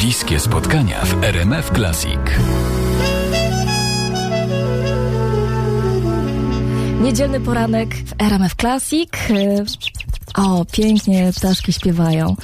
Bliskie spotkania w RMF Classic. Niedzielny poranek w RMF Classic. O, pięknie ptaszki śpiewają.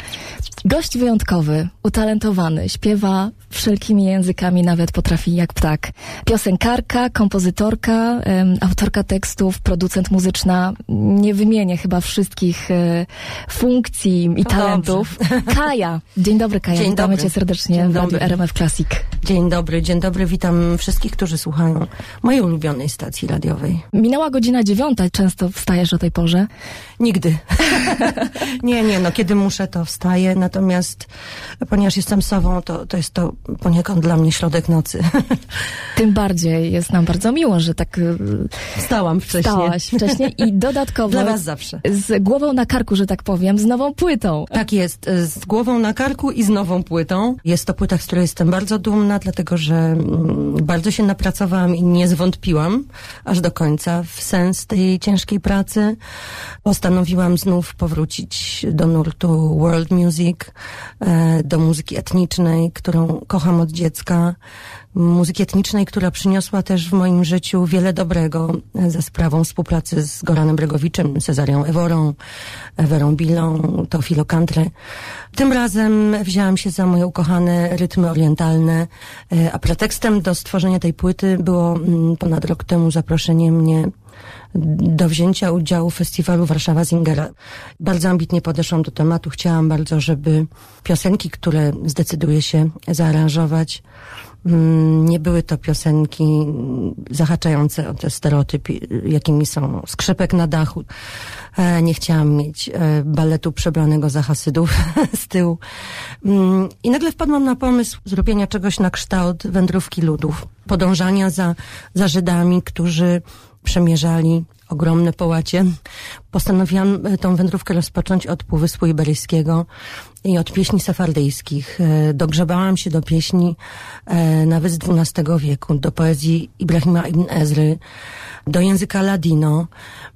Gość wyjątkowy, utalentowany, śpiewa wszelkimi językami, nawet potrafi jak ptak. Piosenkarka, kompozytorka, autorka tekstów, producent muzyczna. Nie wymienię chyba wszystkich e, funkcji i To talentów. Kaja. Dzień dobry, Kaja. Dzień Witamy dobry. cię serdecznie Dzień w Radiu dobry. RMF Classic. Dzień dobry, dzień dobry, witam wszystkich, którzy słuchają mojej ulubionej stacji radiowej. Minęła godzina dziewiąta. Często wstajesz o tej porze. Nigdy. nie, nie, no kiedy muszę, to wstaję, natomiast ponieważ jestem sową, to, to jest to poniekąd dla mnie środek nocy. Tym bardziej jest nam bardzo miło, że tak y, Wstałam wcześniej. Stałaś wcześniej i dodatkowo Dla was zawsze. z głową na karku, że tak powiem, z nową płytą. Tak jest, z głową na karku i z nową płytą. Jest to płyta, z której jestem bardzo dumna, dlatego że mm, bardzo się napracowałam i nie zwątpiłam aż do końca w sens tej ciężkiej pracy. Postanowiłam znów powrócić do nurtu world music, e, do muzyki etnicznej, którą kocham od dziecka. Muzyki etnicznej, która przyniosła też w moim życiu wiele dobrego e, za sprawą współpracy z Goranem Bregowiczem, Cezarią Eworą, Werą Bilą, Teofilo Country. Tym razem wzięłam się za moje ukochane rytmy orientalne, e, a pretekstem do stworzenia tej płyty było mm, ponad rok temu zaproszenie mnie do wzięcia udziału w festiwalu Warszawa Zingera. Bardzo ambitnie podeszłam do tematu. Chciałam bardzo, żeby piosenki, które zdecyduję się zaaranżować, mm, nie były to piosenki zahaczające o te stereotypy, jakimi są skrzypek na dachu. E, Nie chciałam mieć e, baletu przebranego za hasydów z tyłu. Mm, I nagle wpadłam na pomysł zrobienia czegoś na kształt wędrówki ludów. Podążania za, za Żydami, którzy przemierzali ogromne połacie. Postanowiłam e, tą wędrówkę rozpocząć od Półwyspu Iberyjskiego i od pieśni sefardyjskich. E, Dogrzebałam się do pieśni e, nawet z XII wieku, do poezji Ibrahima ibn Ezry, do języka ladino,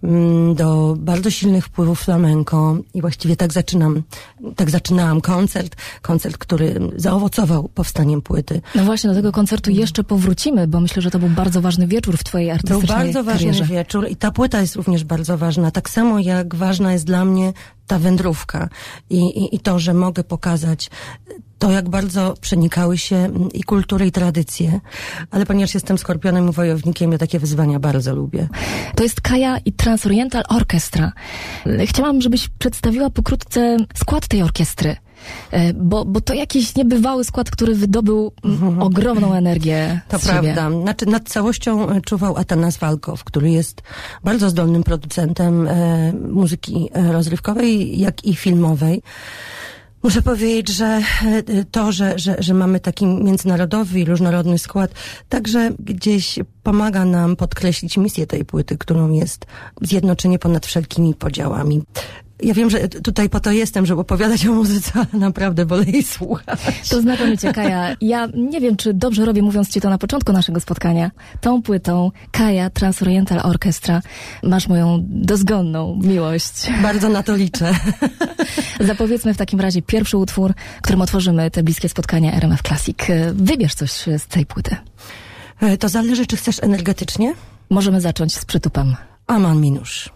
mm, do bardzo silnych wpływów flamenco i właściwie tak zaczynam, tak zaczynałam koncert, koncert, który zaowocował powstaniem płyty. No właśnie, do tego koncertu jeszcze powrócimy, bo myślę, że to był bardzo ważny wieczór w twojej Był artystycznej bardzo ważny karierze. wieczór i ta płyta jest również bardzo ważna. Tak samo jak ważna jest dla mnie ta wędrówka i, i, i to, że mogę pokazać to, jak bardzo przenikały się mm, i kultury, i tradycje. Ale ponieważ jestem skorpionem i wojownikiem, ja takie wyzwania bardzo lubię. To jest Kaja i Transoriental Orchestra. Chciałam, żebyś przedstawiła pokrótce skład tej orkiestry. E, Bo, bo to jakiś niebywały skład, który wydobył mm, ogromną energię Mhm. To prawda. Znaczy, nad całością e, czuwał Atanas Walkow, który jest bardzo zdolnym producentem e, muzyki e, rozrywkowej, jak i filmowej. Muszę powiedzieć, że to, że, że, że mamy taki międzynarodowy i różnorodny skład, także gdzieś pomaga nam podkreślić misję tej płyty, którą jest zjednoczenie ponad wszelkimi podziałami. Ja wiem, że tutaj po to jestem, żeby opowiadać o muzyce, ale naprawdę wolę jej słuchać. To znakomicie, Kaja. Ja nie wiem, czy dobrze robię, mówiąc ci to na początku naszego spotkania. Tą płytą Kaja Transoriental Orchestra masz moją dozgonną miłość. Bardzo na to liczę. Zapowiedzmy w takim razie pierwszy utwór, którym otworzymy te bliskie spotkania RMF Classic. Wybierz coś z tej płyty. E, To zależy, czy chcesz energetycznie? Możemy zacząć z przytupem. Aman Minusz.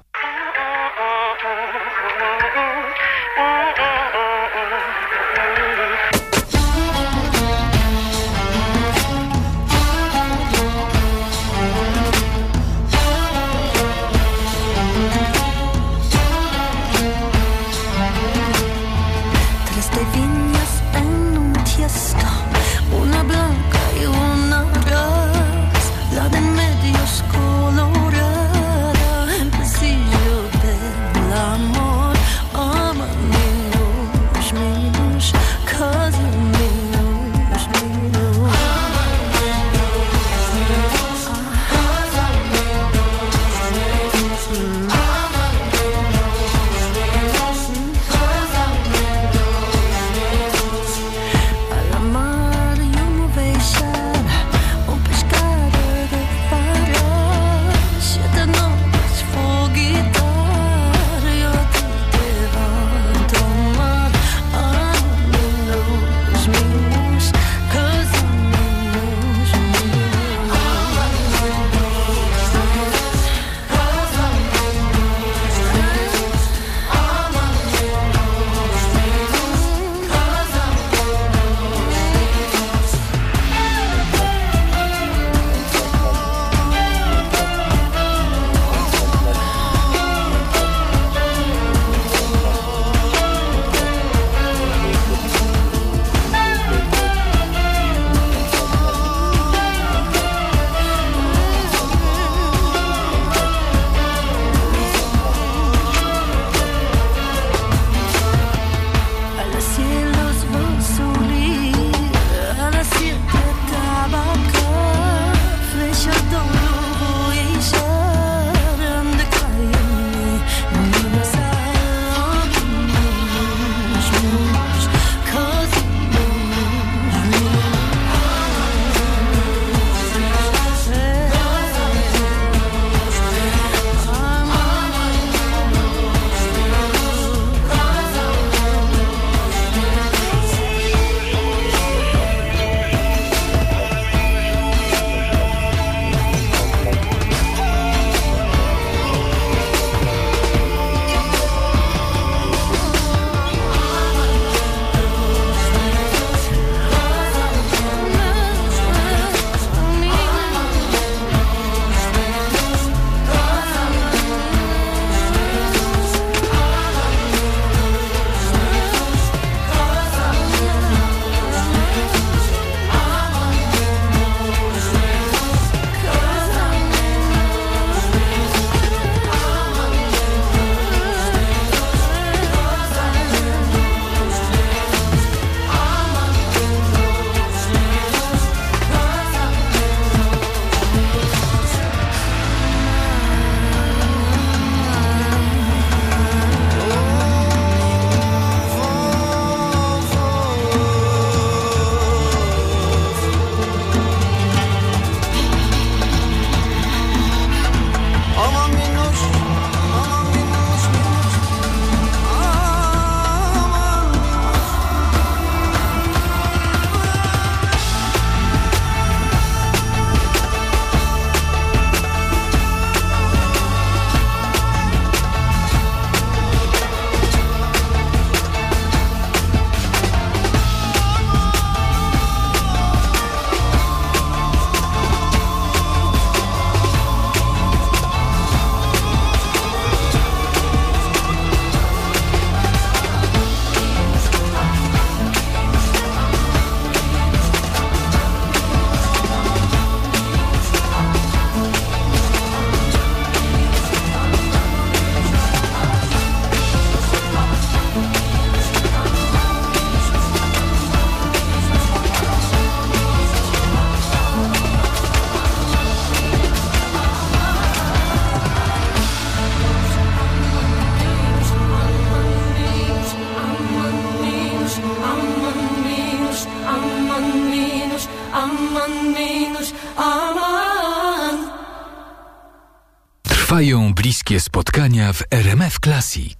Trwają bliskie spotkania w RMF Classic.